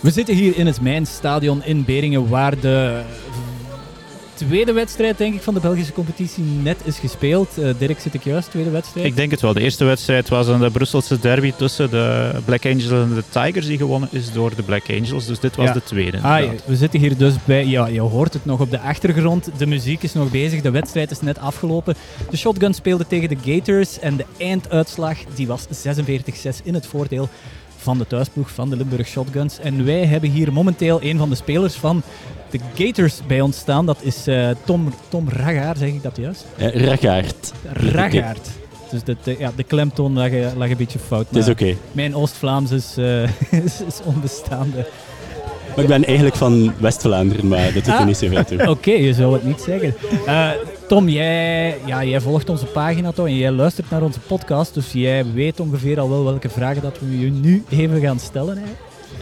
We zitten hier in het Mijnstadion in Beringen, waar de tweede wedstrijd denk ik, van de Belgische competitie net is gespeeld. Uh, Dirk, zit ik juist, tweede wedstrijd? Ik denk het wel. De eerste wedstrijd was een de Brusselse derby tussen de Black Angels en de Tigers, die gewonnen is door de Black Angels. Dus dit was de tweede. Ah, we zitten hier dus bij, ja, je hoort het nog op de achtergrond. De muziek is nog bezig, de wedstrijd is net afgelopen. De Shotgun speelde tegen de Gators en de einduitslag die was 46-6 in het voordeel van de thuisploeg van de Limburg Shotguns. En wij hebben hier momenteel een van de spelers van de Gators bij ons staan. Dat is uh, Tom, Tom Ragaard, zeg ik dat juist? Uh, Ragaard. Ragaard. Dus de, de, ja, de klemtoon lag, lag een beetje fout. Het is oké. Mijn Oost-Vlaams is, uh, is, is, onbestaande. Maar ik ben eigenlijk van West-Vlaanderen, maar dat doet er ah, niet zoveel toe. Oké, je zou het niet zeggen. Uh, Tom, jij, ja, jij volgt onze pagina toch en jij luistert naar onze podcast, dus jij weet ongeveer al wel welke vragen dat we je nu even gaan stellen. Hè?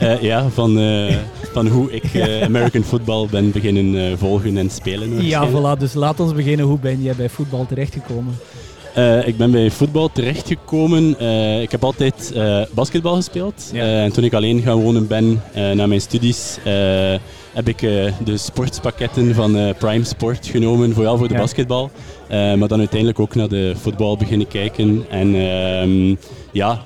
Uh, ja, van, uh, van hoe ik uh, American football ben beginnen volgen en spelen. Ja, voilà. Dus laat ons beginnen. Hoe ben jij bij voetbal terechtgekomen? Ik ben bij voetbal terechtgekomen. ik heb altijd basketbal gespeeld. en toen ik alleen gaan wonen ben na mijn studies, heb ik de sportspakketten van Prime Sport genomen, vooral voor de basketbal. maar dan uiteindelijk ook naar de voetbal beginnen kijken. En ehm, ja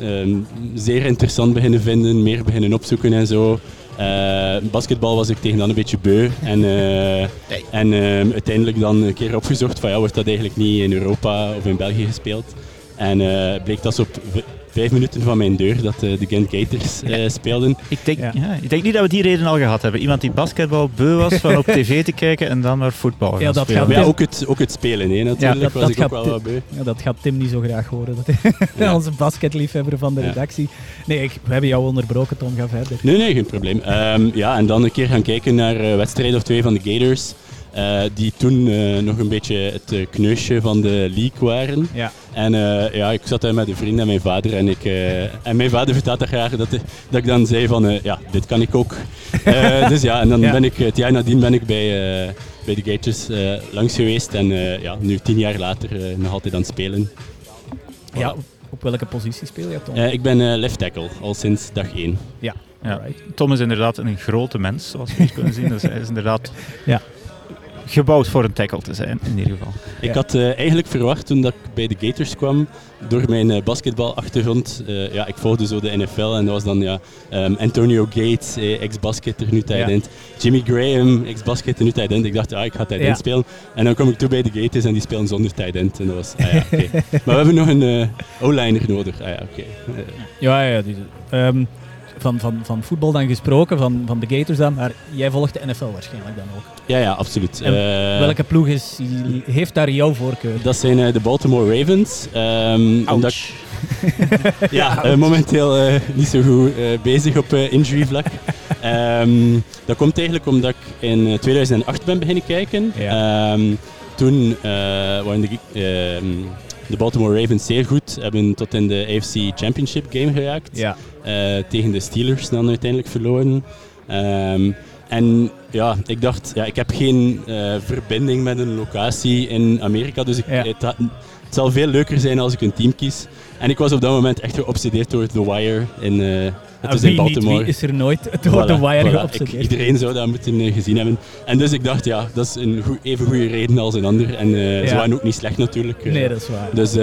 Ehm, zeer interessant beginnen vinden, meer beginnen opzoeken en zo. Uh, basketbal was ik tegen dan een beetje beu. En, uh, en uh, uiteindelijk dan een keer opgezocht van ja, wordt dat eigenlijk niet in Europa of in België gespeeld. En bleek dat op vijf minuten van mijn deur dat uh, de Gent Gators uh, speelden. Ik denk, ja. ik denk niet dat we die reden al gehad hebben. Iemand die basketbal beu was van op tv te kijken en dan naar voetbal ja, dat gaat ja, ook, het, ook het spelen hè, natuurlijk. Ja, dat, was dat ik ook wel wat beu. Ja, dat gaat Tim niet zo graag horen. Dat Onze basketliefhebber van de redactie. Nee, ik, we hebben jou onderbroken, Tom. Ga verder. Nee, nee, geen probleem. Um, ja, en dan een keer gaan kijken naar uh, wedstrijden of twee van de Gators. Uh, die toen uh, nog een beetje het uh, kneusje van de league waren. Ja. En ja, ik zat daar met een vriend en mijn vader. En, ik, en mijn vader vertelt dat graag dat, dat ik dan zei van ja, dit kan ik ook. dus ja, en dan ben ik het jaar nadien ben ik bij, bij de Gators langs geweest. En ja, nu tien jaar later nog altijd aan het spelen. Ja, op welke positie speel je Tom? ik ben left tackle, al sinds dag één. Ja, ja. Tom is inderdaad een grote mens, zoals we kunnen zien. Dus hij is inderdaad ja gebouwd voor een tackle te zijn, in ieder geval. Ik had uh, eigenlijk verwacht toen dat ik bij de Gators kwam, door mijn uh, basketbalachtergrond, uh, ja, ik volgde zo de NFL en dat was dan ja, um, Antonio Gates, ex-basketter, nu tight end. Jimmy Graham, ex-basketter, nu tight end. Ik dacht, ah, ik ga tight end spelen. En dan kom ik toe bij de Gators en die spelen zonder tight end. En dat was, ah, ja, oké. maar we hebben nog een O-liner nodig. Ah, ja, oké. ja, ja. Die, um, van, van, van voetbal dan gesproken, van, van de Gators dan, maar jij volgt de NFL waarschijnlijk dan ook. Ja, ja, absoluut. Uh, welke ploeg is, heeft daar jouw voorkeur? Dat zijn uh, de Baltimore Ravens. Um, omdat ja, uh, momenteel niet zo goed bezig op injury vlak. um, dat komt eigenlijk omdat ik in 2008 ben beginnen kijken. Ja. Um, toen waren de de Baltimore Ravens zeer goed. Hebben tot in de AFC Championship game geraakt. Ja. Uh, tegen de Steelers dan uiteindelijk verloren. Um, en ja, ik dacht, ja, ik heb geen uh, verbinding met een locatie in Amerika. Dus ik, ja. het, het, zal veel leuker zijn als ik een team kies. En ik was op dat moment echt geobsedeerd door The Wire in, uh, het is in Baltimore. Niet, is er nooit door The Wire voilà, iedereen zou dat moeten uh, gezien hebben. En dus ik dacht, ja, dat is een goed, even goede reden als een ander. En uh, ja. ze waren ook niet slecht natuurlijk. nee, dat is waar. Dus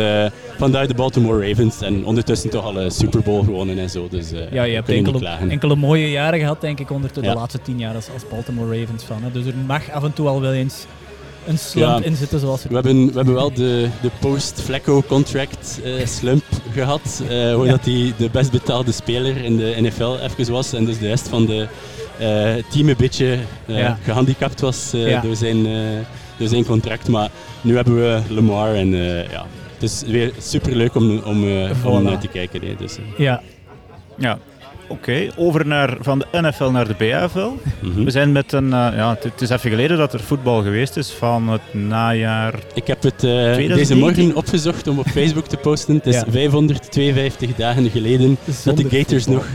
vandaar de Baltimore Ravens. En ondertussen toch al een Super Bowl gewonnen en zo. Dus ja, je hebt enkele, enkele mooie jaren gehad, denk ik, onder de, de laatste tien jaar als, als Baltimore Ravens fan. Hè. Dus er mag af en toe al wel eens een slump in zitten zoals we hebben, we hebben wel de, de post-Flecko contract uh, slump gehad. Uh, hoe dat hij de best betaalde speler in de NFL even was. En dus de rest van de uh, team een beetje ja. gehandicapt was ja. door, zijn, door zijn contract. Maar nu hebben we Lamar en ja, het is weer super leuk om, om, om naar te kijken. Hè, dus, ja. ja, Oké, over naar, van de NFL naar de BAFL. Mhm. We zijn met een, uh, ja, het is even geleden dat er voetbal geweest is van het najaar. Ik heb het uh, deze morgen opgezocht om op Facebook te posten. Het is ja. 552 dagen geleden dat de Gators nog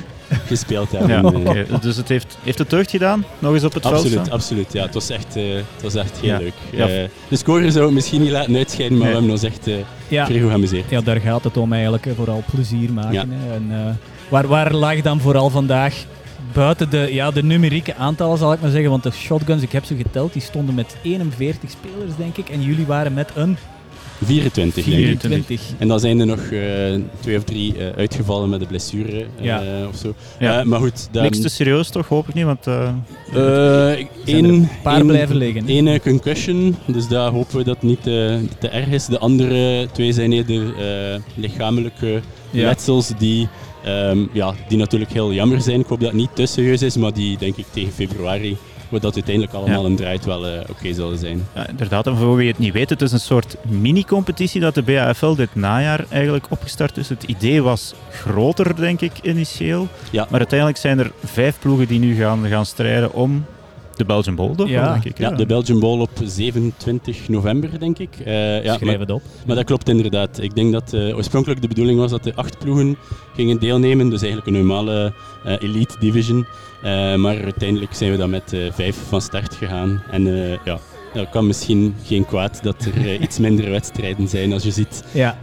gespeeld hebben. Ja, okay. Dus het heeft, heeft het deugd gedaan? Nog eens op het absoluut, veld Absoluut, ja. Het was echt, uh, het was echt heel ja. leuk. Ja. Uh, de score zou het misschien niet laten uitschijnen, maar nee. we hebben ons echt uh, ja. vrij goed geamuseerd. Ja, daar gaat het om eigenlijk, vooral plezier maken. En, Waar, waar lag dan vooral vandaag buiten de, ja, de numerieke aantallen zal ik maar zeggen, want de shotguns, ik heb ze geteld, die stonden met 41 spelers denk ik en jullie waren met een 24, 24. En dan zijn er nog uh, twee of drie uh, uitgevallen met de blessure uh, ja. of zo. Ja. maar goed. Dan... Niks te serieus toch, hoop ik niet, want... een paar blijven liggen. Eén concussion, dus daar hopen we dat het niet te erg is. De andere twee zijn eerder lichamelijke ja. letsels die... Um, ja, die natuurlijk heel jammer zijn. Ik hoop dat het niet te serieus is, maar die denk ik tegen februari wat dat uiteindelijk allemaal een draait wel uh, oké zullen zijn. Ja, inderdaad, en voor wie het niet weet, het is een soort mini-competitie dat de BAFL dit najaar eigenlijk opgestart is. Het idee was groter, denk ik, initieel. Ja. Maar uiteindelijk zijn er vijf ploegen die nu gaan, gaan strijden om de Belgian Bowl, toch? Ja. Denk ik, ja. de Belgian Bowl op 27 november, denk ik. Uh, ja, Schrijf het op. Maar dat klopt inderdaad. Ik denk dat uh, oorspronkelijk de bedoeling was dat de acht ploegen gingen deelnemen. Dus eigenlijk een normale uh, elite division. maar uiteindelijk zijn we dan met vijf van start gegaan. En ja, het kan misschien geen kwaad dat er iets minder wedstrijden zijn als je ziet ja.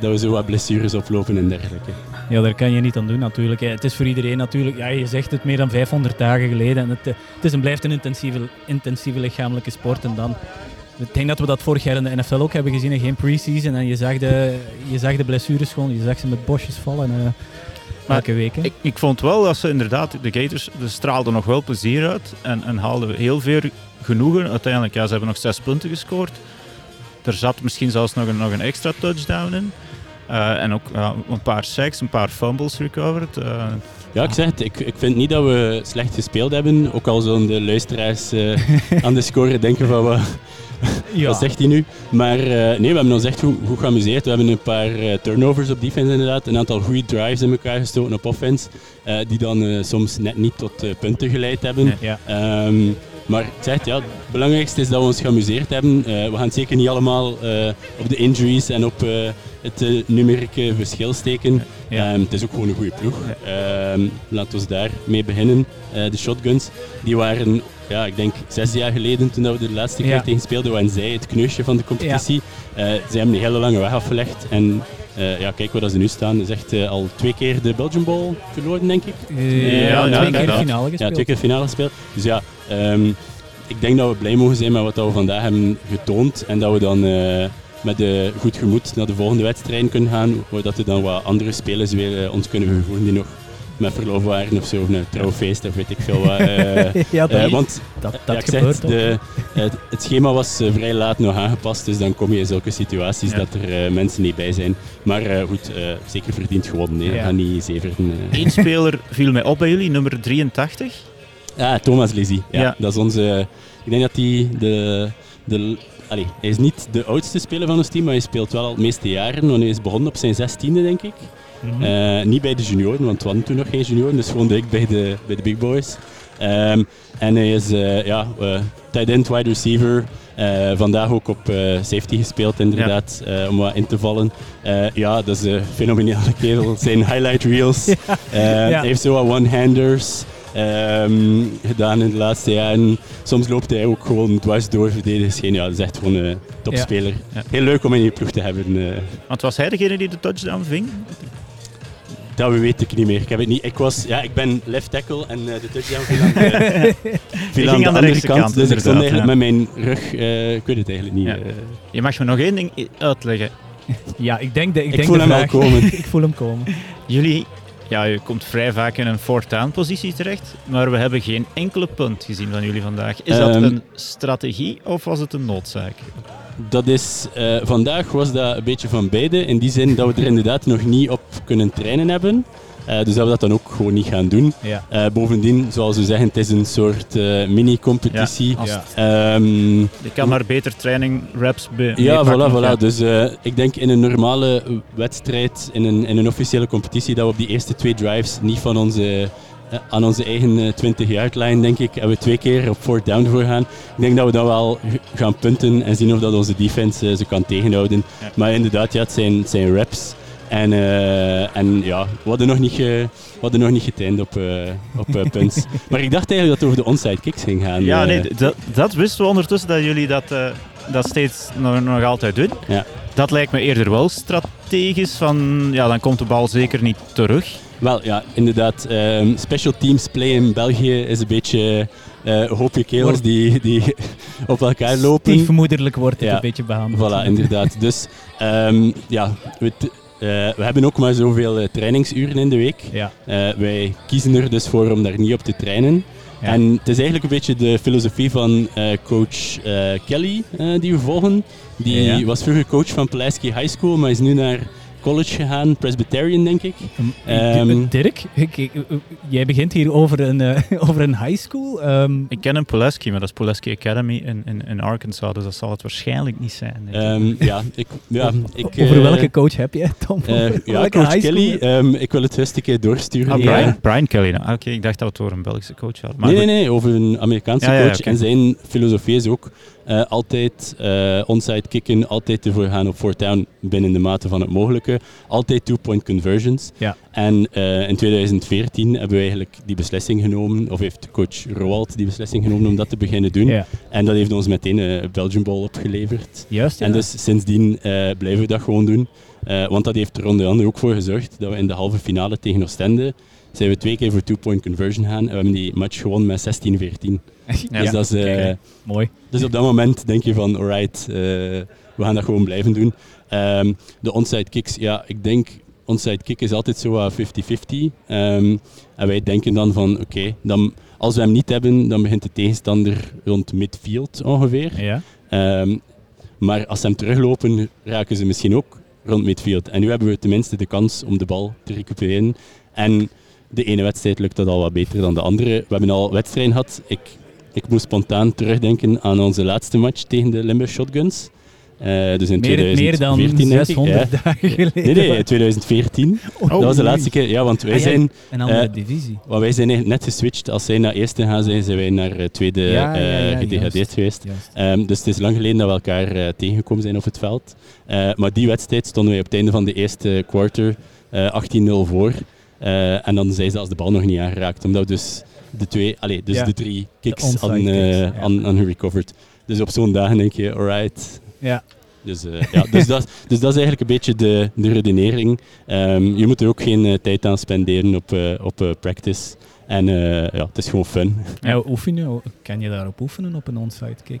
dat we zo wat blessures oplopen en dergelijke. Ja, daar kan je niet aan doen natuurlijk. Het is voor iedereen natuurlijk, ja, je zegt het meer dan 500 dagen geleden. En het, eh, het is en blijft een intensieve, intensieve lichamelijke sport. En dan, ik denk dat we dat vorig jaar in de NFL ook hebben gezien. Geen pre-season. En je zag, de, je zag de blessures gewoon, je zag ze met bosjes vallen. Uh, elke week. Ik, ik vond wel dat ze inderdaad, de Gators de straalden nog wel plezier uit. En, en haalden heel veel genoegen. Uiteindelijk, ja, ze hebben nog zes punten gescoord. Er zat misschien zelfs nog een, nog een extra touchdown in. Uh, en ook een paar sacks, een paar fumbles recovered. Uh, ja, ik zeg het. Ik, ik vind niet dat we slecht gespeeld hebben. Ook al zullen de luisteraars uh, aan de score denken van wat, ja. wat zegt hij nu. Maar nee, we hebben ons echt goed, goed geamuseerd. We hebben een paar turnovers op defense inderdaad. Een aantal goede drives in elkaar gestoten op offense. die dan soms net niet tot punten geleid hebben. Ja. Um, maar ik zeg het, ja, het belangrijkste is dat we ons geamuseerd hebben. we gaan zeker niet allemaal op de injuries en op het uh, numerieke verschil steken. Ja. Um, het is ook gewoon een goede ploeg. Um, laten we daarmee beginnen. Uh, de shotguns, die waren, ja, ik denk zes jaar geleden toen we de laatste keer tegen speelden, waren zij het kneusje van de competitie. Uh, zij hebben een hele lange weg afgelegd en ja, kijk waar ze nu staan. Is echt al twee keer de Belgian Ball verloren, denk ik. ja, twee keer de finale gespeeld. Ja, twee keer finale gespeeld. Dus ja, um, ik denk dat we blij mogen zijn met wat we vandaag hebben getoond en dat we dan met uh, goed gemoed naar de volgende wedstrijd kunnen gaan. Zodat er dan wat andere spelers weer uh, ons kunnen vervoeren die nog met verlof waren of zo, of een trouwfeest of weet ik veel wat. Uh, ja, dat, want dat, dat ja, gebeurt zeg, de, het, het, schema was vrij laat nog aangepast, dus dan kom je in zulke situaties dat er mensen niet bij zijn. Maar goed, zeker verdiend gewonnen, nee. Ja. niet zeverden. Eén speler viel mij op bij jullie, nummer 83. Ja, Thomas Lizzie. Ja, Dat is onze... Ik denk dat hij de, de Allee, hij is niet de oudste speler van ons team, maar hij speelt wel al het meeste jaren. Want hij is begonnen op zijn zestiende, denk ik. Mm -hmm. niet bij de junioren, want we hadden toen nog geen junioren, dus gewoon direct bij de, bij de big boys. Um, en hij is uh, ja, uh, tight end, wide receiver. Vandaag ook op safety gespeeld, inderdaad, ja. om wat in te vallen. ja, dat is een fenomenale kerel. Zijn highlight reels. Ja. Ja. Hij heeft zo wat one-handers um, gedaan in de laatste jaren. Soms loopt hij ook gewoon dwars door verdedigers heen. Ja, dat is echt gewoon een topspeler. Ja. Heel leuk om in je ploeg te hebben. Uh. Want was hij degene die de touchdown ving? Dat weet ik niet meer. Ik, heb het niet. ik, was, ja, ik ben left tackle en uh, de touchdown viel aan de, viel aan de, aan de andere kant. kant dus ik stond eigenlijk ja. met mijn rug. Uh, ik weet het eigenlijk niet. Ja. Je mag me nog één ding uitleggen. Ja, ik denk de, ik, ik denk voel hem vraag. al komen. ik voel hem komen. Jullie ja, je komt vrij vaak in een fourth positie terecht, maar we hebben geen enkele punt gezien van jullie vandaag. Is dat um, een strategie of was het een noodzaak? Dat is, uh, vandaag was dat een beetje van beide, in die zin dat we er inderdaad nog niet op kunnen trainen hebben. Uh, dus dat we dat dan ook gewoon niet gaan doen. Ja. Uh, bovendien, zoals we zeggen, het is een soort uh, mini-competitie. Ja, um, je kan maar beter training, reps be Ja, voilà, voilà. Dus ik denk in een normale wedstrijd, in een, in een officiële competitie, dat we op die eerste twee drives niet van onze aan onze eigen 20 yard line, denk ik, hebben we twee keer op fourth down voor gaan. Ik denk dat we dan wel gaan punten en zien of dat onze defense ze kan tegenhouden. Ja. Maar inderdaad, ja, het zijn, het zijn reps. En, uh, en ja, we hadden nog niet, ge, hadden nog niet getraind op, uh, op uh, punts. maar ik dacht eigenlijk dat het over de onside kicks ging gaan. Ja, nee, dat, dat wisten we ondertussen dat jullie dat, dat steeds nog, nog altijd doen. Ja. Dat lijkt me eerder wel strategisch. Van, ja, dan komt de bal zeker niet terug. Wel, ja, inderdaad. ehm, special teams play in België is een beetje eh, een hoopje kerels die, die op elkaar lopen. Stiefmoederlijk wordt het Ja. een beetje behandeld. Voilà, inderdaad. Dus ehm, ja, we, eh, we hebben ook maar zoveel eh, trainingsuren in de week. Ja. Eh, wij kiezen er dus voor om daar niet op te trainen. Ja. En het is eigenlijk een beetje de filosofie van eh, coach eh, Kelly eh, die we volgen. Die Ja. was vroeger coach van Pulaski High School, maar is nu naar college gegaan, Presbyterian denk ik. Ehm, Dirk, ik- ik- jij begint hier over een, eh, over een high school. Ehm, Ik ken een Pulaski, maar dat is Pulaski Academy in, in, in Arkansas, dus dat zal het waarschijnlijk niet zijn. Ehm, ja, ik, ja, ik, over eh, welke coach heb je, Tom? eh, Over ja, welke coach high school? Kelly. ehm, ik wil het best een keer doorsturen. Ah, ja. Brian, Brian Kelly. nou, Oké, ik dacht dat we het over een Belgische coach hadden. Maar nee, nee, nee, over een Amerikaanse Ja, ja, coach. En zijn filosofie is ook eh, altijd eh onside kicken, altijd ervoor gaan op fourth down binnen de mate van het mogelijke. Altijd two-point conversions. Ja. En eh, in 2014 hebben we eigenlijk die beslissing genomen, of heeft coach Roald die beslissing genomen om dat te beginnen doen. Ja, En dat heeft ons meteen een Belgian Bowl opgeleverd. juist. Ja. En dus sindsdien blijven we dat gewoon doen. Want dat heeft er onder andere ook voor gezorgd dat we in de halve finale tegen Oostende zijn we twee keer voor two-point conversion gaan. En we hebben die match gewonnen met 16-14. Ja, Dus, dat is, eh, mooi. dus op dat moment denk je van, alright, eh, we gaan dat gewoon blijven doen. Ehm, de onside kicks, ja, ik denk, onside kick is altijd zo wat 50-50. Ehm, en wij denken dan van, oké, dan als we hem niet hebben, dan begint de tegenstander rond midfield ongeveer. Ja. Ehm, maar als ze hem teruglopen, raken ze misschien ook rond midfield. En nu hebben we tenminste de kans om de bal te recupereren. En de ene wedstrijd lukt dat al wat beter dan de andere. We hebben al wedstrijden gehad. Ik, ik moest spontaan terugdenken aan onze laatste match tegen de Limburg Shotguns. Eh, dus in Meer, meer dan 2014, denk ik. 600 dagen geleden. Nee, nee, 2014. Oh, dat was de laatste keer. Ja, want wij Ah, ja, zijn, Een andere eh, divisie. want wij zijn net geswitcht. Als zij naar eerste gaan zijn, zijn wij naar eh, tweede Ja, gedegradeerd juist. geweest. Juist. Ehm, dus het is lang geleden dat we elkaar tegengekomen zijn op het veld. Maar die wedstrijd stonden wij op het einde van de eerste quarter eh 18-0 voor. En dan zijn ze als de bal nog niet aangeraakt. Omdat we dus de, twee, allee, dus Ja. de drie kicks eh, kicks, ja. hadden- hadden recovered. Dus op zo'n dagen denk je, alright. Ja. Dus, eh, ja, dus, dat, dus dat is eigenlijk een beetje de, de redenering. Ehm, je moet er ook geen eh, tijd aan spenderen op, op practice. En eh, ja, het is gewoon fun. Ja, oefenen, kan je daarop oefenen op een onside kick?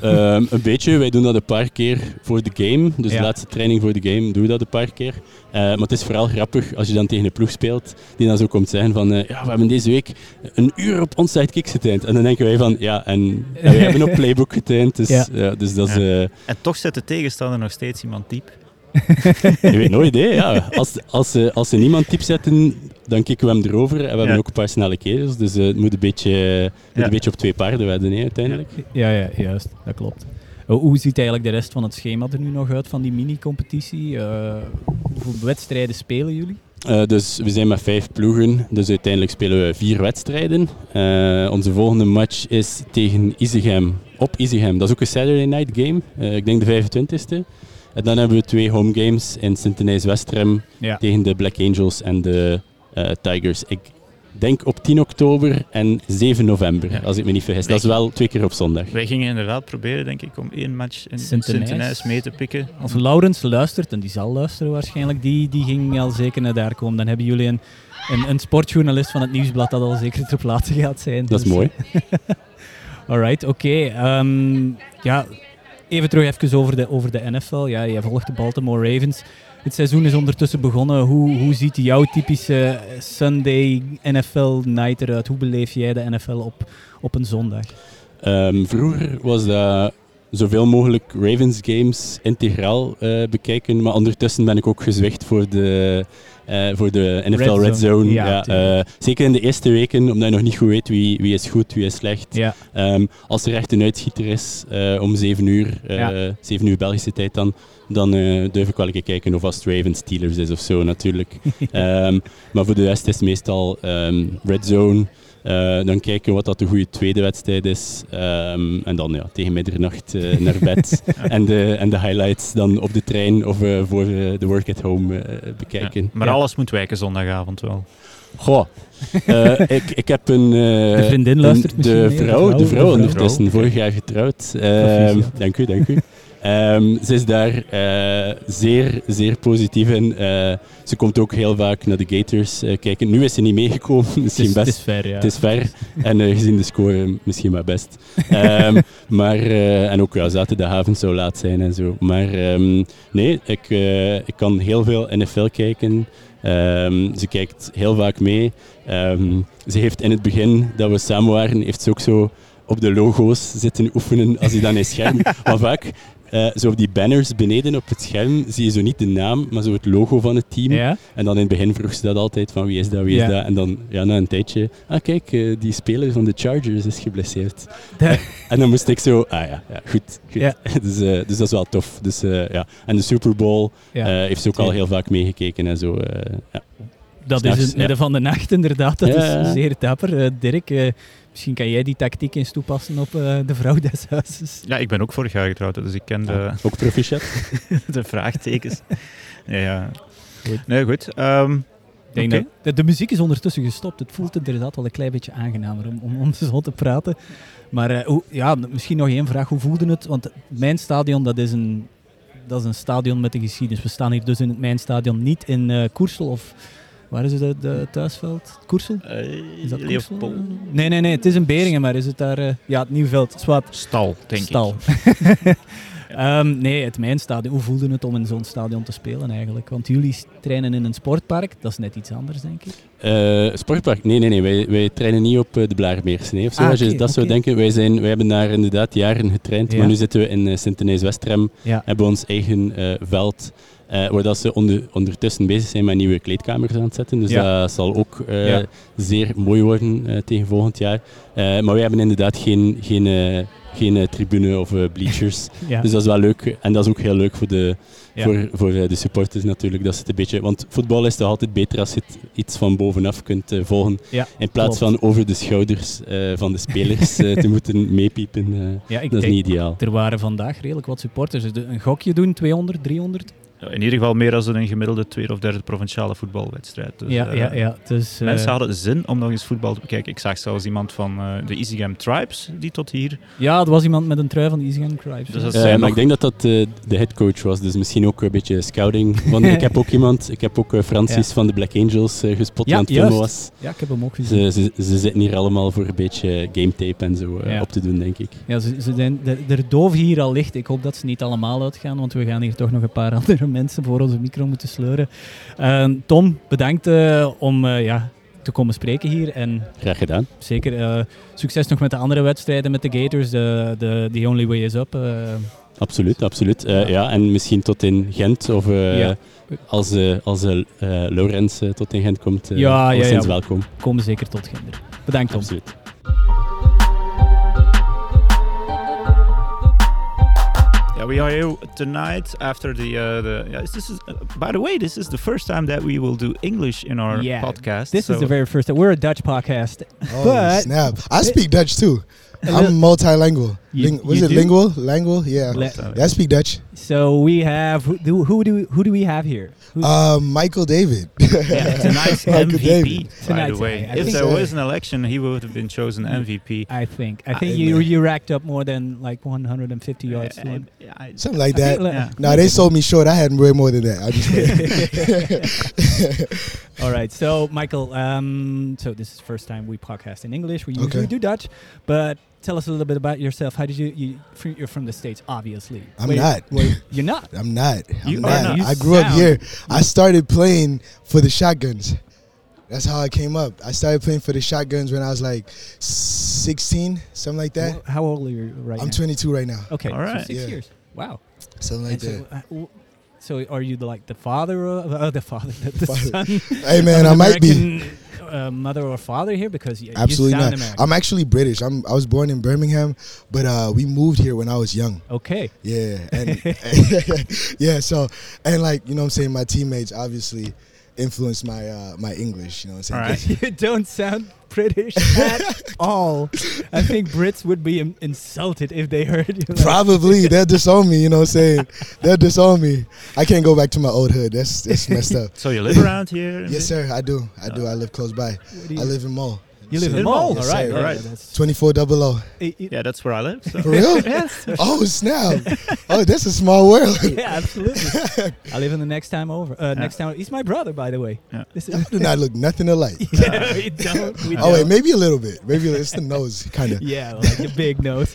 Ehm, een beetje. Wij doen dat een paar keer voor de game. Dus Ja. de laatste training voor de game doen we dat een paar keer. Eh, maar het is vooral grappig als je dan tegen een ploeg speelt die dan zo komt zeggen van eh, ja, we hebben deze week een uur op onside kicks getraind. En dan denken wij van ja, en, en wij hebben op playbook getraind. Dus, Ja. ja. dus dat is... Ja. eh, En toch zet de tegenstander nog steeds iemand diep. je weet nooit, hè. Ja. Als, als, ze, als ze niemand type zetten, dan kicken we hem erover. En we hebben ook een paar snelle kerels. Dus eh, het moet, een beetje, moet Ja. een beetje op twee paarden wedden, hè, uiteindelijk. Ja, ja, juist. Dat klopt. Eh, Hoe ziet eigenlijk de rest van het schema er nu nog uit van die mini-competitie? Eh, hoeveel wedstrijden spelen jullie? Eh, dus we zijn met vijf ploegen, dus uiteindelijk spelen we vier wedstrijden. Eh, onze volgende match is tegen Isegem, op Isegem. Dat is ook een Saturday night game, Eh, ik denk de 25e. En dan hebben we twee home games in Sint-Denijs-Westrem Ja. tegen de Black Angels en de eh, Tigers. Ik denk op 10 oktober en 7 november, Ja. als ik me niet vergis. Dat is wel twee keer op zondag. Wij gingen inderdaad proberen, denk ik, om één match in Sint-Denijs. Sint-Denijs mee te pikken. Als Laurens luistert, en die zal luisteren waarschijnlijk, die, die ging al zeker naar daar komen. Dan hebben jullie een, een, een sportjournalist van het Nieuwsblad dat al zeker ter plaatse gaat zijn. Dat is Dus, mooi. Alright, oké. Ehm, ja, even terug even over de, over de NFL. Ja, jij volgt de Baltimore Ravens. Het seizoen is ondertussen begonnen. Hoe, hoe ziet jouw typische Sunday NFL night eruit? Hoe beleef jij de NFL op, op een zondag? Ehm, vroeger was dat zoveel mogelijk Ravens games integraal eh, bekijken, maar ondertussen ben ik ook gezwicht voor de, eh, voor de NFL Red Red, Zone. Zone. Ja, eh, zeker in de eerste weken, omdat je nog niet goed weet wie, wie is goed, wie is slecht. Ja, Ehm, als er echt een uitschieter is eh, om 7 uur, eh, Ja. 7 uur Belgische tijd dan, dan durf ik wel een keer kijken of als het Ravens Steelers is of zo natuurlijk. Ehm, maar voor de rest is het meestal ehm, Red Zone. Eh, dan kijken wat dat de goede tweede wedstrijd is. Ehm, en dan ja, tegen middernacht eh, naar bed. en, de, en de highlights dan op de trein of eh, voor de work at home bekijken. Ja, Maar Ja. alles moet wijken zondagavond wel. Goh, eh, ik, ik heb een... eh, De vriendin luistert een- misschien de mee, de vrouw, vrouw, de vrouw vrouw. ondertussen, vorig jaar getrouwd. Ehm, dank u, dank u. Ehm, ze is daar eh, zeer, zeer positief in. Eh, ze komt ook heel vaak naar de Gators eh, kijken. Nu is ze niet meegekomen, Het misschien is, best. het is ver, ja. Het is ver en gezien de score misschien maar best. Ehm, maar, en ook ja, zaterdagavond zou laat zijn en zo. Maar ehm, nee, ik, ik kan heel veel NFL kijken. Ze kijkt heel vaak mee. Ze heeft in het begin dat we samen waren, heeft ze ook zo op de logo's zitten oefenen als hij dan een scherm. maar vaak, eh, zo op die banners beneden op het scherm, zie je zo niet de naam, maar zo het logo van het team. Ja? En dan in het begin vroeg ze dat altijd, van wie is dat, wie Ja. is dat? En dan ja, na een tijdje, ah kijk, eh, die speler van de Chargers is geblesseerd. En dan moest ik zo, ah ja, ja goed. goed. Dus, eh, dus dat is wel tof. Dus, ja. En de Super Bowl heeft ze ook al heel vaak meegekeken en zo. ja. dat is in s'nachts, het midden van de nacht, inderdaad. Dat is zeer dapper. Dirk, misschien kan jij die tactiek eens toepassen op eh, de vrouw des huizes. Ja, ik ben ook vorig jaar getrouwd, dus ik ken de, Ook proficiat. de vraagtekens. ja, ja. Goed. Nee, goed. Ehm, Ik denk Oké. dat- de, de muziek is ondertussen gestopt. Het voelt inderdaad wel een klein beetje aangenamer om, om, om zo te praten. Maar eh, hoe, ja, misschien nog één vraag. Hoe voelde het? Want mijn stadion, dat is een, dat is een stadion met een geschiedenis. We staan hier dus in het mijn stadion, niet in eh Koersel of... Waar is het, het, het thuisveld? Koersel? Is dat Koersel? Leopold. Nee, nee, nee. Het is in Beringen, maar is het daar... eh, ja, het Nieuwveld. Zwart. Stal, denk Stal. ik. Ehm, nee, het mijn stadion. Hoe voelde het om in zo'n stadion te spelen eigenlijk? Want jullie trainen in een sportpark. Dat is net iets anders, denk ik. Eh, sportpark? Nee, nee, nee. Wij, wij trainen niet op eh, de Blaarmeers. Nee, of zo, Ah, als je dat zou denken. Wij, zijn, wij hebben daar inderdaad jaren getraind. Ja. Maar nu zitten we in uh, Sint-Denijs-Westrem. Ja. Hebben we ons eigen eh, veld. Eh, waar dat ze onder, ondertussen bezig zijn met nieuwe kleedkamers aan het zetten. Dus Ja. dat zal ook eh, Ja. zeer mooi worden eh, tegen volgend jaar. Maar wij hebben inderdaad geen, geen, geen tribune of bleachers. Ja. Dus dat is wel leuk. En dat is ook heel leuk voor de, voor, voor de supporters natuurlijk. Dat ze het een beetje, want voetbal is toch altijd beter als je het iets van bovenaf kunt volgen. In plaats klopt. van over de schouders van de spelers te moeten meepiepen. dat is niet ideaal. er waren vandaag redelijk wat supporters. Dus een gokje doen, 200, 300? In ieder geval meer dan een gemiddelde tweede of derde provinciale voetbalwedstrijd. Dus, ja, eh, ja, ja. Dus, eh, Mensen hadden zin om nog eens voetbal te bekijken. Ik zag zelfs iemand van eh, de Easygame Tribes die tot hier. ja, er was iemand met een trui van de Easy Gun Cribes. Dus dat maar nog- ik denk dat dat de headcoach was, dus misschien ook een beetje scouting. Want ik heb ook iemand, ik heb ook Francis van de Black Angels gespot Ja, aan het filmen was. ja, ik heb hem ook gezien. Ze, ze, ze zitten hier allemaal voor een beetje game tape en zo Ja. op te doen, denk ik. Ja, ze, ze zijn, de, er doven hier al licht. Ik hoop dat ze niet allemaal uitgaan, want we gaan hier toch nog een paar andere mensen voor onze micro moeten sleuren. Eh, Tom, bedankt eh, om eh, ja, te komen spreken hier. En Graag gedaan. zeker eh, succes nog met de andere wedstrijden met de Gators. De, de, the Only Way is Up. Absoluut, absoluut. Ja, en misschien tot in Gent of Ja. als, eh als Laurens tot in Gent komt, uh, Ja, ja, ja. welkom. komen zeker tot Ginder. Bedankt Tom. Absoluut. Yeah, we are here tonight after the uh, the. Yeah, this is. Uh, by the way, this is the first time that we will do English in our Yeah, podcast. This so- is the very first. time. We're a Dutch podcast. Oh But- snap! I speak Dutch too. A little- I'm multilingual. You- Ling- was it do? lingual? Lingual? Yeah. Le- yeah, I speak Dutch. So we have who do who do we, who do we have here? Who- Um, Michael David. Yeah, tonight's Michael MVP. David. By the way, I if there so. was an election, he would have been chosen MVP. I think I think I- you you racked up more than like 150 yards. Uh, to. I- I- Something like that. think, yeah. Nah, they sold me short. I had way more than that. I just All right, so Michael, um, so this is the first time we podcast in English. We usually Okay. do Dutch, but tell us a little bit about yourself. How did you, you fr- you're from the states, obviously. I'm Where- not. where- you're not. I'm not. I'm You not. are not. You I grew up here. I started playing for the shotguns. That's how I came up. I started playing for the shotguns when I was like 16, something like that. Wh- How old are you right I'm now? 22 right now. Okay, All so six Yeah. years. Wow. Something like And that. so, uh, w- so are you the, like the father of uh, the father, the, the Father. son? Hey man, I might be. Uh, mother or father here because y- Absolutely you not. American. I'm actually British. I'm I was born in Birmingham, but uh, we moved here when I was young. okay. Yeah, and yeah. So and like you know, what I'm saying my teammates obviously influenced my uh, my English. You know, what I'm saying. All right. you don't sound British at all. I think Brits would be in- insulted if they heard you. like- Probably they'll disown me. You know, what I'm saying they'll disown me. I can't go back to my old hood. That's that's messed up. So you live around here? Yes, sir. I do. I do. I live close by. I live in Mole. You live in In Mall. Mall, All yes, right. sir. yeah, Right. 24 double O. it- it- Yeah, that's where I live. So. For real? yes. Oh, snap. Oh, that's a small world. Yeah, absolutely. I live in the next time over. Uh, Next time, he's my brother, by the way. Yeah. This is, do not look nothing alike. yeah, we don't. We Oh, wait, don't. maybe a little bit. Maybe it's the nose, kind of. Yeah, like the big nose.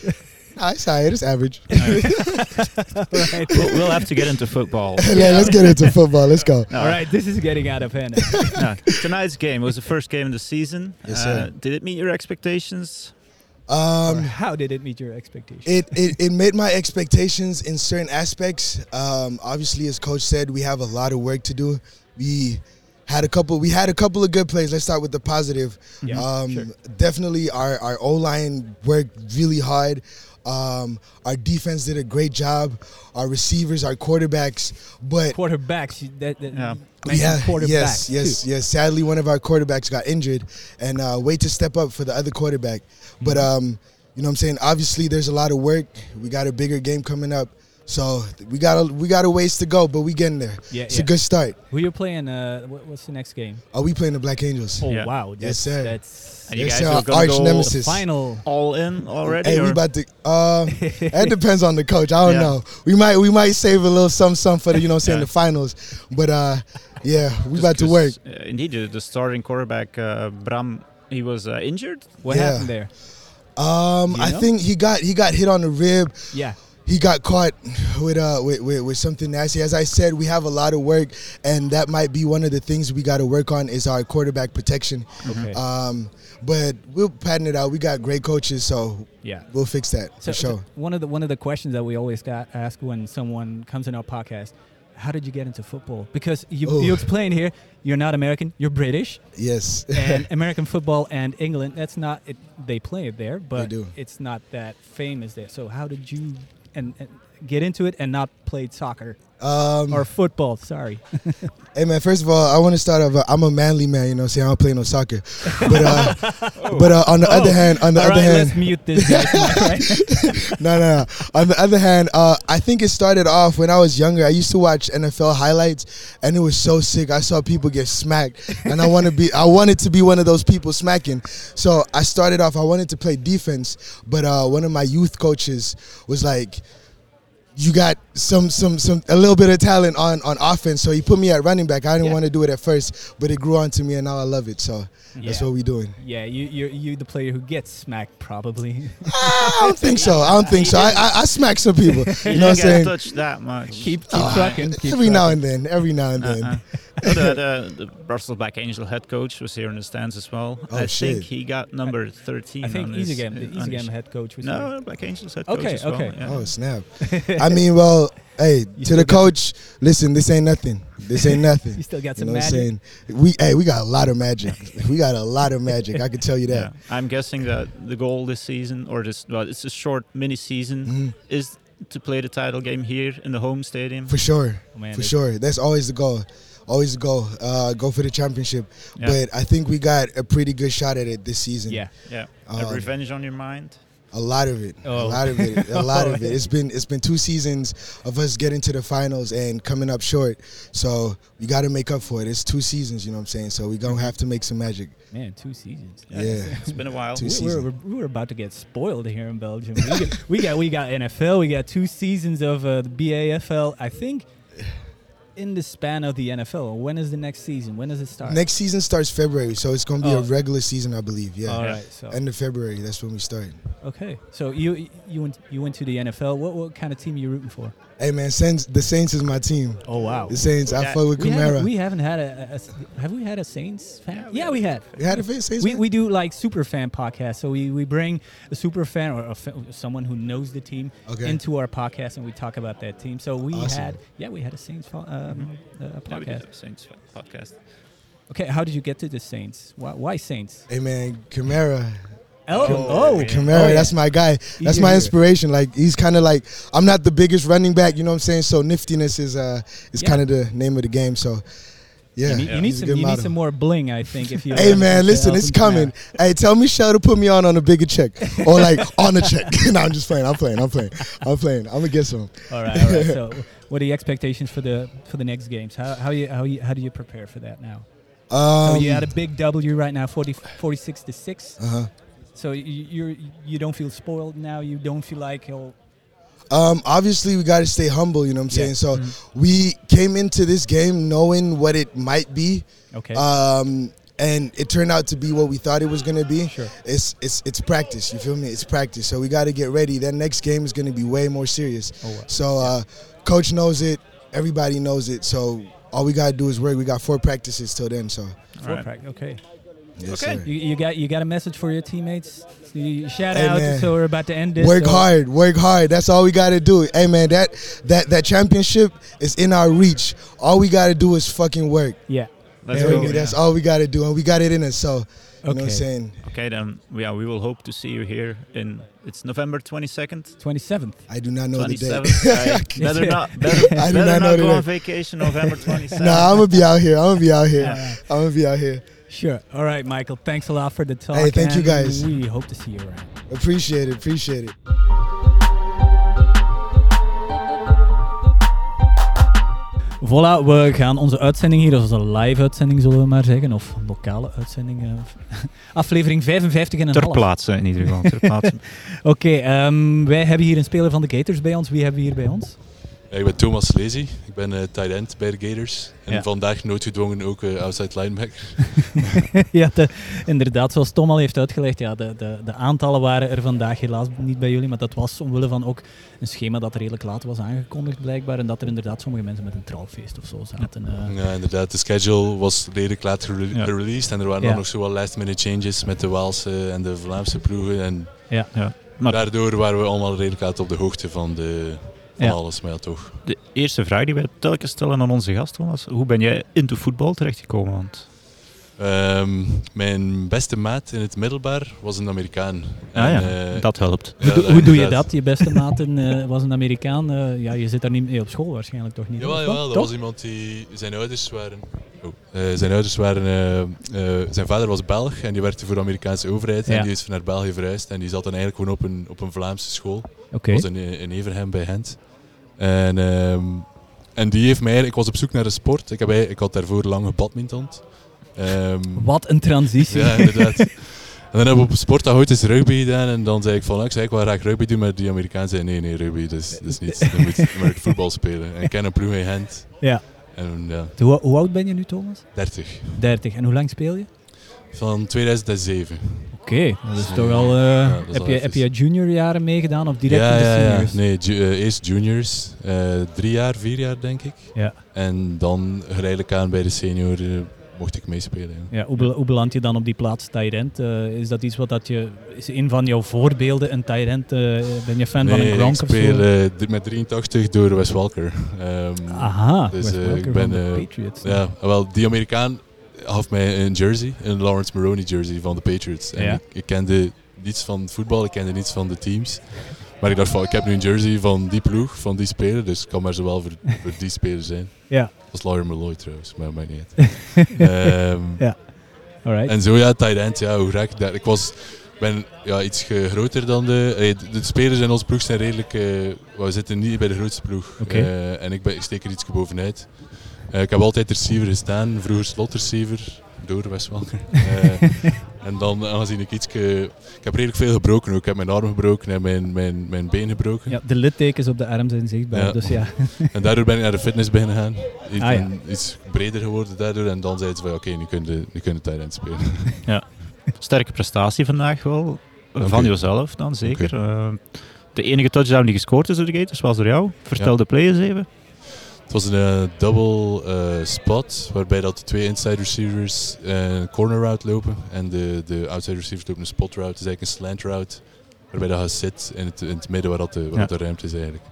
Nah, it's all right. It's average. right. we'll, we'll have to get into football. yeah, let's get into football. Let's go. No, All right, this is getting out of hand. no. Tonight's game was the first game of the season. Yes, Uh, sir. did it meet your expectations? Or Um, how did it meet your expectations? it, it, it met my expectations in certain aspects. Um, obviously, as coach said, we have a lot of work to do. We had a couple. We had a couple of good plays. Let's start with the positive. Yeah, um, sure. Definitely, our our O line worked really hard. Um, our defense did a great job. Our receivers, our quarterbacks, but quarterbacks. you- That, that Yeah. yeah, quarterbacks yes, too. yes, yes. Sadly, one of our quarterbacks got injured, and uh, wait to step up for the other quarterback. But Mm-hmm. um, you know, what I'm saying obviously there's a lot of work. We got a bigger game coming up, so we got a we got a ways to go, but we getting there. Yeah, it's yeah. a good start. Who you playing? Uh, what, what's the next game? Are we playing the Black Angels? Oh Yeah. wow, that's, Yes, sir. That's And you Yes, guys sir, are gonna arch go nemesis. final. all in already? Hey, we about to. Uh, that depends on the coach. I don't Yeah. know. We might we might save a little some some for the you know I'm saying Yeah. the finals, but uh, yeah, we Just about to 'cause, work. uh, indeed, the, the starting quarterback uh, Bram, he was uh, injured. What Yeah. happened there? Um, You I know? think he got he got hit on the rib. Yeah. He got caught with uh with, with, with something nasty. As I said, we have a lot of work, and that might be one of the things we got to work on is our quarterback protection. Okay. Um, but we'll pattern it out. We got great coaches, so yeah. we'll fix that So, for sure. so one of the one of the questions that we always got asked when someone comes in our podcast, how did you get into football? Because you Oh. you explain here, you're not American, you're British, yes. and American football and England, that's not it. They play it there, but do. it's not that famous there. So how did you and, and get into it and not play soccer um, or football? Sorry. hey man, first of all, I want to start off. uh, I'm a manly man, you know. See, I don't play no soccer, but uh, but uh, on the other hand, on the Oh. All other right, hand, let's mute this. guy, no, no, no. On the other hand, uh, I think it started off when I was younger. I used to watch NFL highlights, and it was so sick. I saw people get smacked, and I want to be. I wanted to be one of those people smacking. So I started off. I wanted to play defense, but uh, one of my youth coaches was like. You got some, some, some, a little bit of talent on, on offense, so he put me at running back. I didn't Yeah. want to do it at first, but it grew on to me, and now I love it. So that's Yeah. what we're doing. Yeah, you you're you the player who gets smacked probably. Ah, I don't think so. I don't think so. I, I, I smack some people. You know what I'm saying? Touch that much. keep keep Oh, trucking. Keep every now and then, every now and then. Uh-uh. Oh, the, the, the Brussels Black Angel head coach was here in the stands as well. Oh, I shit. think he got number 13. I think his, Game, the uh, Easy Game head coach was here. No, Black Angels head coach Okay, as well. okay. yeah. Oh snap! I mean, well, hey, to the coach, listen, this ain't nothing. This ain't nothing. You still got You some know what I'm magic. saying? We hey, we got a lot of magic. we got a lot of magic. I can tell you Yeah. that. I'm guessing that the goal this season, or this, well, it's a short mini season, Mhm. is to play the title game here in the home stadium. For sure, Oh, man, for sure. That's always the goal. Always goal. Uh, go for the championship. Yeah. But I think we got a pretty good shot at it this season. Yeah. Yeah. Um, revenge on your mind? A lot of it. Oh. A lot of it. A lot of it. It's been it's been two seasons of us getting to the finals and coming up short. So we got to make up for it. It's two seasons, you know what I'm saying? So we going to have to make some magic. Man, two seasons. Yeah. It's been a while. Two We, were, we were about to get spoiled here in Belgium. We got, we got we got NFL. We got two seasons of uh, the BAFL. I think in the span of the NFL. When is the next season? When does it start? Next season starts February, so it's going to be Oh. a regular season, I believe. Yeah. All Yeah. right. So End of February, that's when we start. okay. So you you went you went to the NFL. What what kind of team are you rooting for? Hey man, Saints, the Saints is my team. Oh wow. The Saints, I Yeah. fuck with We haven't, Kamara. we haven't had a, a- a- have we had a Saints fan? we Yeah, had- we had. You had a Saints We, fan? we do like super fan podcast, So we, we bring a super fan or a fa- someone who knows the team Okay. into our podcast and we talk about that team. So we Awesome. had yeah we had a Saints fo- um, uh, Yeah, we did podcast. have Saints podcast. Okay, how did you get to the Saints? Why, why Saints? Hey man, Kamara. Oh, Oh, oh, yeah. Kamara, Oh, yeah. that's my guy. That's Easy my to hear. inspiration. Like he's kind of like I'm not the biggest running back, you know what I'm saying? So niftiness is uh is Yeah. kind of the name of the game. So yeah, You need, you need some good you need some more bling, I think. If you Hey man, to listen, it's him coming. Hey, tell Michelle to put me on on a bigger check or like on a check. no, I'm just playing. I'm playing. I'm playing. I'm playing. I'm gonna get some. All right, all right. So, what are the expectations for the for the next games? How how you how you how do you prepare for that now? so Um, you had a big W right now, 40, 46 to six. uh-huh. So you you're, don't feel spoiled now. You don't feel like oh Um, obviously, we got to stay humble. You know what I'm Yeah. saying? So Mhm. we came into this game knowing what it might be, okay. um, and it turned out to be what we thought it was gonna be. Sure. It's it's it's practice. You feel me? It's practice. So we got to get ready. That next game is gonna be way more serious. oh, well. So uh, coach knows it. Everybody knows it. So all we gotta do is work. We got four practices till then. So Four Right. pack, okay. Yes, Okay. sir. You, you got you got a message for your teammates. You shout Hey, out. man. So we're about to end this. Work so- hard, work hard. That's all we gotta do. Hey man, that that that championship is in our reach. All we gotta do is fucking work. Yeah. Let's You There feel we. That's all we gotta do, and we got it in us. So you know what Okay. I'm saying. Okay, then yeah, we will hope to see you here in it's November 22nd. Twenty seventh. I do not know the date. I better not, better, I do better not not, know the go on vacation November 27th. nah, I'm gonna be out here. I'm gonna be out here. Yeah. I'm gonna be out here. Sure. All right, Michael. Thanks a lot for the talk. Hey, thank you, guys. We hope to see you around. Appreciate it. Appreciate it. Voilà, we gaan onze uitzending hier, dat is een live uitzending zullen we maar zeggen, of een lokale uitzending. eh, aflevering 55 en een Ter half. plaatse in ieder geval. Ter plaatse. Oké, ehm, wij hebben hier een speler van de Gators bij ons. Wie hebben we hier bij ons? Ja, ik ben Thomas Lazy. Ik ben eh tight end bij de Gators. En Ja. vandaag noodgedwongen ook eh, outside linebacker. ja, de- inderdaad, zoals Tom al heeft uitgelegd, ja, de, de, de aantallen waren er vandaag helaas niet bij jullie, maar dat was omwille van ook een schema dat redelijk laat was aangekondigd blijkbaar en dat er inderdaad sommige mensen met een trouwfeest of zo zaten. eh. Ja, inderdaad. De schedule was redelijk laat gere- Ja. gereleased. En er waren Ja. dan nog zo last minute changes met de Waalse en de Vlaamse ploegen. En ja. Maar daardoor waren we allemaal redelijk laat op de hoogte van, de, van Ja. alles. Ja, toch. de eerste vraag die wij telkens stellen aan onze gasten was: hoe ben jij into voetbal terechtgekomen? Want Ehm, mijn beste maat in het middelbaar was een Amerikaan. ah, En, ja, eh, dat helpt. Hoe, ja, doe- hoe doe je dat? Je beste maat in, eh, was een Amerikaan. eh, ja, je zit daar niet mee op school waarschijnlijk toch niet? Jawel, jawel, dat Toch? was iemand die... Zijn ouders waren... Oh, eh, zijn ouders waren... eh, eh, zijn vader was Belg en die werkte voor de Amerikaanse overheid. Ja. En die is naar België verhuisd en die zat dan eigenlijk gewoon op een, op een Vlaamse school. Oké. Was in, in Everhem bij Gent. En, ehm, en die heeft mij... Ik was op zoek naar een sport. Ik, heb, ik had daarvoor lang gebadmintond. Ehm, Wat een transitie. ja, inderdaad. En dan hebben we op sportdag ooit eens rugby gedaan. En dan zei ik van, ik zei ik wil graag rugby doen. Maar die Amerikaan zei, nee, nee, rugby, dat is, dat is niets. Je moet, je moet voetbal spelen. En ik ken een ploeg in Gent. Ja. En ja, Hoe, hoe oud ben je nu, Thomas? 30. 30. En hoe lang speel je? Van 2007. Oké, dat is toch al... eh, ja, dat is heb, al je, even. heb je juniorjaren meegedaan of direct ja, in de ja, ja. seniors? Nee, ju- eh, eerst juniors. eh, drie jaar, vier jaar denk ik. Ja. En dan geleidelijk aan bij de senior mocht ik meespelen. Ja. Ja, hoe, bel- hoe beland je dan op die plaats? Eh, is dat iets wat dat je... Is een van jouw voorbeelden een eh, ben je fan van een ik Gronk of speel eh, met 83 door Wes Walker. Ehm, Aha, dus, Wes eh, ik van ben, de eh, Patriots. Ja, wel, die Amerikaan gaf mij een jersey, een Lawrence Maroney jersey van de Patriots. En Ja. ik, ik kende niets van voetbal, ik kende niets van de teams. Maar ik dacht van, ik heb nu een jersey van die ploeg, van die speler, dus het kan maar zowel voor, voor die speler zijn. Ja, Dat is Lawyer Malloy trouwens, maar maakt niet uit. Ehm, alright. en zo ja, tight end, ja, hoe raak ik daar? Ik was, ik ben ja, iets groter dan de, de... De spelers in onze ploeg zijn redelijk... eh, we zitten niet bij de grootste ploeg. Eh, en ik, ben, ik steek er iets bovenuit. Eh, ik heb altijd receiver gestaan, vroeger slot receiver, door Westwalker. Eh en dan aangezien ik iets... Ik heb redelijk veel gebroken ook. Ik heb mijn arm gebroken en mijn, mijn, mijn been gebroken. Ja, de littekens op de arm zijn zichtbaar, Ja. dus ja. En daardoor ben ik naar de fitness beginnen gaan. Ik Ah, ja. ben iets breder geworden daardoor. En dan zeiden ze van, oké, nu kun je, nu kun je tight end spelen. Sterke prestatie vandaag wel. Dank Van u. jezelf dan zeker. Eh, de enige touchdown die gescoord is door de Gators was door jou. Vertel Ja. de play eens even. Het was een eh, double eh, spot, waarbij dat de twee inside receivers eh, een corner route lopen. En de, de outside receivers lopen een spot route. Het is eigenlijk een slant route, waarbij dat je zit in het, in het midden waar, dat de, waar Ja. dat de ruimte is eigenlijk.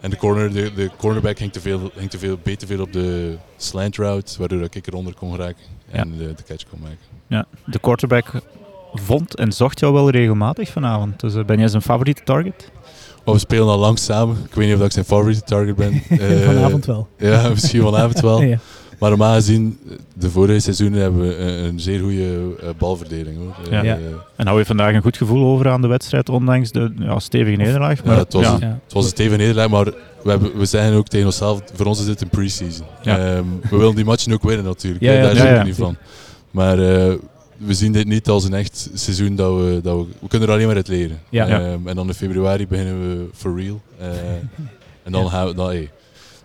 En de, corner, de, de cornerback ging te veel, ging te veel, beter veel op de slant route, waardoor ik eronder kon geraken en de, de catch kon maken. Ja, de quarterback vond en zocht jou wel regelmatig vanavond. Dus ben jij zijn favoriete target? Maar we spelen al lang samen. Ik weet niet of dat ik zijn favoriete target ben. Eh, Vanavond wel. Ja, misschien vanavond wel. Ja. Maar normaal gezien, de vorige seizoenen hebben we een, zeer goede uh, balverdeling. Hoor. Ja. Ja. En hou je vandaag een goed gevoel over aan de wedstrijd, ondanks de ja, stevige nederlaag? Maar, ja, het, was, ja. Ja. het was een stevige nederlaag, maar we, hebben, we zeggen ook tegen onszelf, voor ons is dit een pre-season. Ja. Ehm, we willen die matchen ook winnen natuurlijk, Ja, hè, ja, daar ja, zijn we ja. niet van. Maar eh, we zien dit niet als een echt seizoen dat we, dat we, we kunnen er alleen maar uit leren. Ja. Ja. Ehm, en dan in februari beginnen we for real. Eh, en dan Ja. gaan we, dan, hey,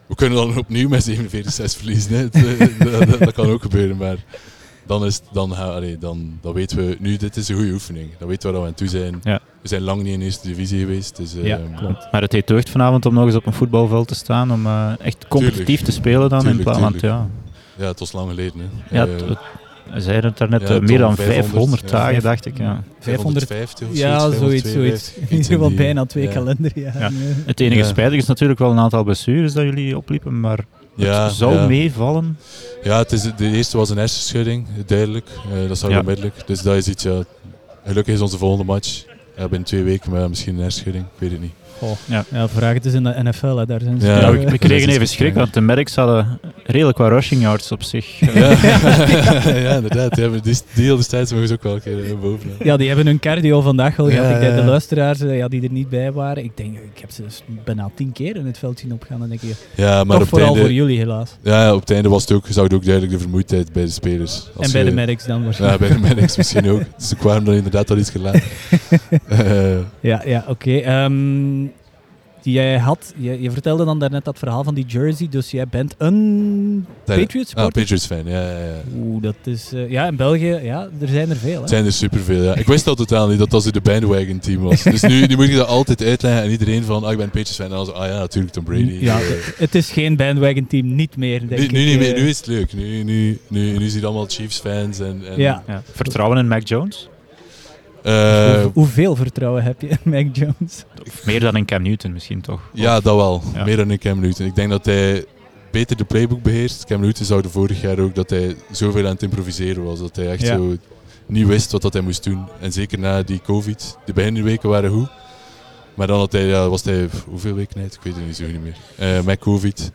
we kunnen dan opnieuw met 47-6 verliezen. Hè. Eh, dat, dat- dat kan ook gebeuren, maar dan, is, dan, gaan, allee, dan, dan weten we, nu dit is een goede oefening. Dan weten we waar we aan toe zijn. Ja. We zijn lang niet in de eerste divisie geweest. Dus, Ja, ehm, klopt. Maar het heeft deugd vanavond om nog eens op een voetbalveld te staan, om eh, echt competitief Tuurlijk. te spelen dan. in plaats ja, ja, het was lang geleden. Hè. ja, zeiden het daarnet, ja, eh, meer dan 500, 500 ja. dagen, dacht ik. Ja. 500 550 of Ja, zoiets, 552, zoiets. In ieder geval bijna twee ja. kalenderjaren. Ja. Ja. Het enige Ja. spijtig is natuurlijk wel een aantal blessures dat jullie opliepen, maar Ja, het zou ja. meevallen. Ja, het is, de eerste was een hersenschudding, duidelijk. Eh, dat zag je Ja. onmiddellijk. Dus dat is iets, ja, gelukkig is onze volgende match. Ja, binnen twee weken, maar misschien een hersenschudding, ik weet het niet. Goh. Ja. Ja, vraag het is in de NFL, hè. daar zijn ze. Ja, Ja, we, kregen even schrik, want de Merks hadden redelijk wat rushing yards op zich. Ja, ja inderdaad. Ja, die, die heel destijds mogen ze ook wel een keer eh, boven. Ja, die hebben hun cardio vandaag wel gehad. Ja, Ik ja. de luisteraars eh, ja, die er niet bij waren. Ik denk, ik heb ze dus bijna tien keer in het veld zien opgaan. Dan denk ik, Ja, maar toch op het, vooral voor einde, jullie helaas. ja, op het einde was het ook, zag je ook duidelijk de vermoeidheid bij de spelers. Als en bij je- de medics dan Ja, waarschijnlijk. bij de medics misschien ook. Dus ik kwamen dan inderdaad al iets gelaten. Eh, Ja, ja oké. Ehm, jij had, je, je vertelde dan daarnet dat verhaal van die jersey. Dus jij bent een Patriots Ah, supporter? Patriots fan, ja, ja, ja. Oeh, dat is... eh, ja, in België, ja, er zijn er veel. Hè? Het zijn er superveel, ja. Ik wist al totaal niet dat dat zo de bandwagon team was. Dus nu, nu moet ik dat altijd uitleggen en iedereen van, ah, ik ben een Patriots fan. En dan zo, ah ja, natuurlijk Tom Brady. Ja, Eh, het is geen bandwagon team, niet meer, denk nu, ik. nu niet meer, eh. nu is het leuk. Nu, nu, nu, nu zie je allemaal Chiefs fans en... en Ja. Ja. Vertrouwen in Mac Jones? Eh, Hoe- hoeveel vertrouwen heb je in Mac Jones? Of meer dan in Cam Newton misschien toch? ja, dat wel. Ja. Meer dan in Cam Newton. Ik denk dat hij beter de playbook beheerst. Cam Newton zou de vorig jaar ook dat hij zoveel aan het improviseren was. Dat hij echt Ja. zo niet wist wat dat hij moest doen. En zeker na die covid. De beginweken waren goed. Maar dan had hij, ja, was hij, hoeveel weken uit? Ik weet het niet zo goed niet meer. Eh, met covid.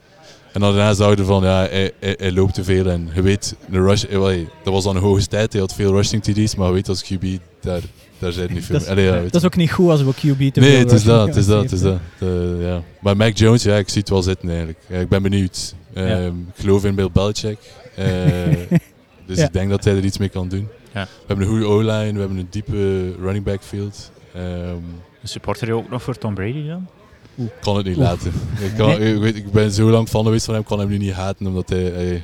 En dan daarna zouden van, ja, hij, hij, hij loopt te veel. En je weet, een rush, eh, dat was dan een hoge tijd. Hij had veel rushing TD's. Maar je weet als QB, daar, daar zijn niet veel Dat is- Allee, ja, weet Dat is ook niet goed als we QB te Nee, het is dat, het is dat, het is dat. Eh, ja. Maar Mac Jones, ja, ik zie het wel zitten eigenlijk. Ja, ik ben benieuwd. Ehm, Ja. Ik geloof in Bill Belichick. Eh, dus Ja. ik denk dat hij er iets mee kan doen. Ja. We hebben een goede O-line, we hebben een diepe running back field. Ehm, Supporter je ook nog voor Tom Brady dan? ik kan het niet Oeh. laten. Ik, kan, ik, weet, ik ben zo lang fan geweest van hem, ik kan hem nu niet haten, omdat hij... hij-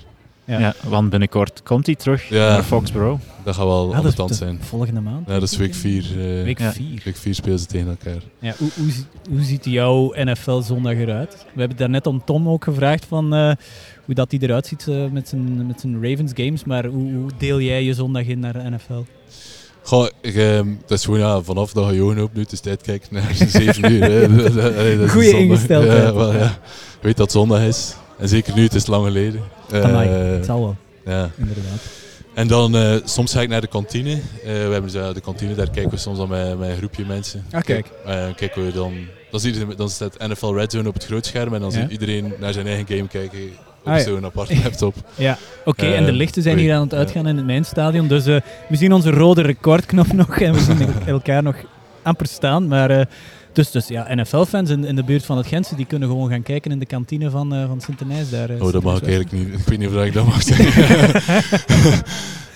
Ja. Ja. want binnenkort komt hij terug Ja. naar Foxborough. dat gaat wel Ja, aan de tand zijn. de volgende maand. Ja, dat is week 4. Week Ja. 4. week 4 spelen ze tegen elkaar. Ja, hoe, hoe, hoe ziet jouw NFL-zondag eruit? We hebben daarnet om Tom ook gevraagd van, eh, hoe dat hij eruit ziet eh, met, zijn, met zijn Ravens games. Maar hoe, hoe deel jij je zondag in naar de NFL? Goh, ik, ehm, dat is gewoon ja, vanaf dat je je ogen opent, het is tijd kijken naar 7 uur. Hè. Dat- dat- allee, dat is Goeie zondag. ingesteldheid. Ja, wel, ja. Je weet dat het zondag is. En zeker nu, het is lang geleden. Eh, het zal wel, ja. inderdaad. En dan, eh, soms ga ik naar de kantine. Eh, we hebben zo de kantine, daar kijken we soms dan met, met een groepje mensen. Ah, kijk. Eh, kijken we dan, dan, zie je, dan staat NFL Red Zone op het grootscherm en dan Ja. ziet iedereen naar zijn eigen game kijken op Ah, ja. zo'n aparte laptop. Ja, oké. En de lichten zijn hier aan het ja. uitgaan in het mijnstadion. Dus eh, we zien onze rode recordknop nog en we zien elkaar nog amper staan. Maar eh, dus, dus ja, NFL-fans in, in de buurt van het Gentse, die kunnen gewoon gaan kijken in de kantine van, eh van Sint-Denijs daar. eh, Oh, dat mag ik eigenlijk niet. Ik weet niet of ik dat mag zeggen.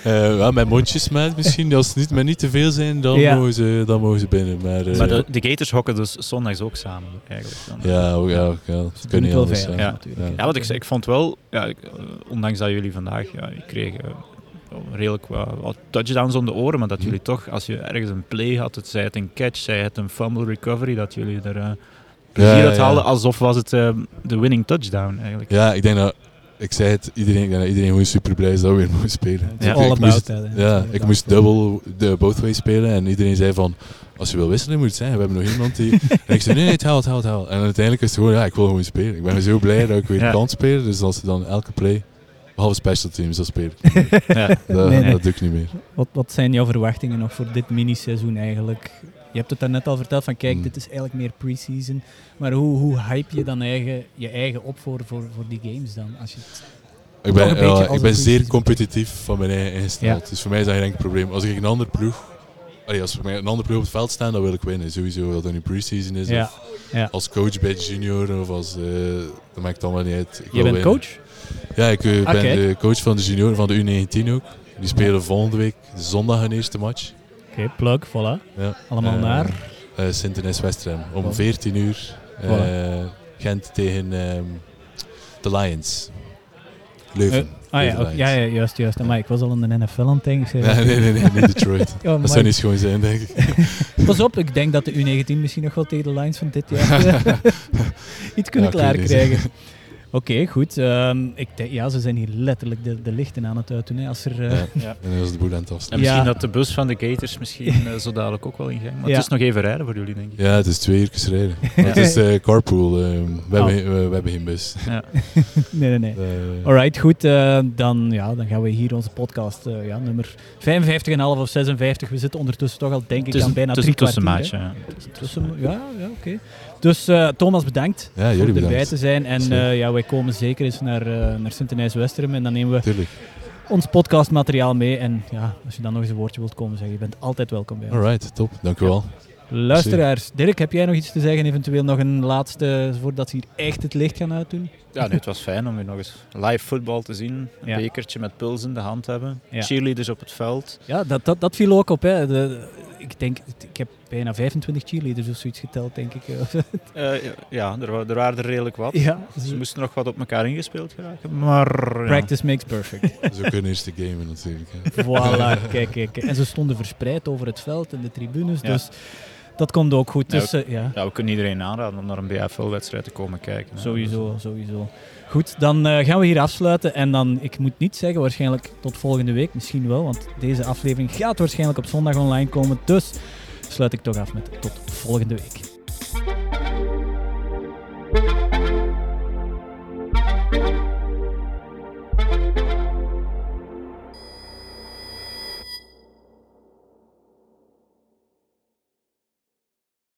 Eh, ja, met mondjesmaat misschien. Als het niet, met niet te veel zijn, dan, Ja. mogen, ze, dan mogen ze binnen. Maar, eh, Maar de, de Gators hokken dus zondags ook samen eigenlijk. Dan. ja, ook- ja, ook- ja, dat kan niet het wel anders veilig, zijn. natuurlijk. Ja. Ja, wat ik, ik vond wel, ja, ik, eh, ondanks dat jullie vandaag, ja, ik kreeg eh, redelijk wat, wat touchdowns om de oren, maar dat Mhm. jullie toch, als je ergens een play had, het, zij het een catch, zij het een fumble recovery, dat jullie er eh plezier Ja, uit ja. haalden, alsof was het eh, de winning touchdown eigenlijk. Ja, ik denk dat... Ik zei het, iedereen, ik denk dat iedereen gewoon super blij is dat we weer mogen spelen. Ja. all ik about moest, that, ja, all ik moest dubbel de both way spelen en iedereen zei van, als je wil wisselen moet het zijn, we hebben nog iemand die... en ik zei, nee, nee, het haalt, het haalt, het haalt. En uiteindelijk is het gewoon, ja, ik wil gewoon spelen. Ik ben zo blij dat ik weer Ja. kan spelen, dus als je dan elke play, behalve special teams, dat speel ik niet meer. Ja. Dat, Nee, nee. dat doe ik niet meer. Wat, wat zijn jouw verwachtingen nog voor dit miniseizoen eigenlijk? Je hebt het daarnet al verteld van kijk, Hmm. dit is eigenlijk meer pre-season. Maar hoe, hoe hype je dan eigen, je eigen op voor, voor, voor die games dan? Als je Ik Toch ben, ja, ik ben zeer competitief van mijn eigen ingesteld. Ja. Dus voor mij is dat geen enkel probleem. Als ik een andere ploeg... Allee, als voor mij een andere ploeg op het veld staan, dan wil ik winnen. Sowieso, dat nu pre-season is. Ja, Of ja. als coach bij de junior. Of als... eh dat maakt allemaal niet uit. Ik Je bent winnen. coach? Ja, ik eh, ben de coach van de junior van de U19 ook. Die spelen volgende week zondag hun eerste match. Oké, plug, voilà. Ja. Allemaal Eh, naar. eh Sint-Denis Westrem. Om Voilà. 14 uur. Gent tegen ehm, de Lions. Leuven. Ah ja, ja, ja, juist, juist. Maar ik was al in de NFL aan het denken. Nee, nee, nee, nee, niet Detroit. Ja, Dat zou niet schoon zijn, denk ik. Pas op, ik denk dat de U19 misschien nog wel tegen de Lions van dit jaar iets kunnen niet. klaarkrijgen. Oké, goed. Ehm, ik denk, ja, ze zijn hier letterlijk de, de lichten aan het uitdoen. Hè, als er, eh, Ja. Ja. En is de boel aan het. En misschien Ja. dat de bus van de Gators misschien eh, zo dadelijk ook wel in gang. Maar Ja. het is nog even rijden voor jullie, denk ik. Ja, het is twee uur rijden. Het is eh, carpool. we, Oh. hebben, we, we hebben geen bus. nee, nee, nee. Alright, goed. eh, dan, ja, dan gaan we hier onze podcast, eh, ja, nummer 55,5 of 56. We zitten ondertussen toch al, denk ik, Het is aan een, bijna het is drie een kwartier. tussenmaatje. hè. ja. Tussen, ja, ja oké. Dus eh, Thomas, bedankt ja, voor erbij bedankt. te zijn. En eh, ja, wij komen zeker eens naar, eh naar Sint-Nijs-Westerem en dan nemen we Tuurlijk. ons podcastmateriaal mee. En ja, als je dan nog eens een woordje wilt komen zeggen, je bent altijd welkom bij ons. Alright, top. Dank u wel. Luisteraars, Dirk, heb jij nog iets te zeggen? Eventueel nog een laatste, voordat ze hier echt het licht gaan uitdoen? Ja, nee, het was fijn om weer nog eens live voetbal te zien. Een Ja. bekertje met puls in de hand hebben. Ja. Cheerleaders op het veld. Ja, dat, dat, dat viel ook op. Hè. De, ik denk, ik heb bijna 25 cheerleaders of zoiets geteld, denk ik. Eh, ja, er, wa- er waren er redelijk wat. ja, Ze moesten nog wat op elkaar ingespeeld geraken. Maar ja. practice makes perfect. Zo kunnen eerste game natuurlijk. hè. voilà, kijk, kijk. En ze stonden verspreid over het veld en de tribunes, Ja. dus dat komt ook goed. Ja, Dus, eh, ja. Ja, we kunnen iedereen aanraden om naar een BFL-wedstrijd te komen kijken. hè. Sowieso, sowieso. Goed, dan eh, gaan we hier afsluiten. En dan, ik moet niet zeggen, waarschijnlijk tot volgende week. Misschien wel, want deze aflevering gaat waarschijnlijk op zondag online komen. Dus sluit ik toch af met tot volgende week.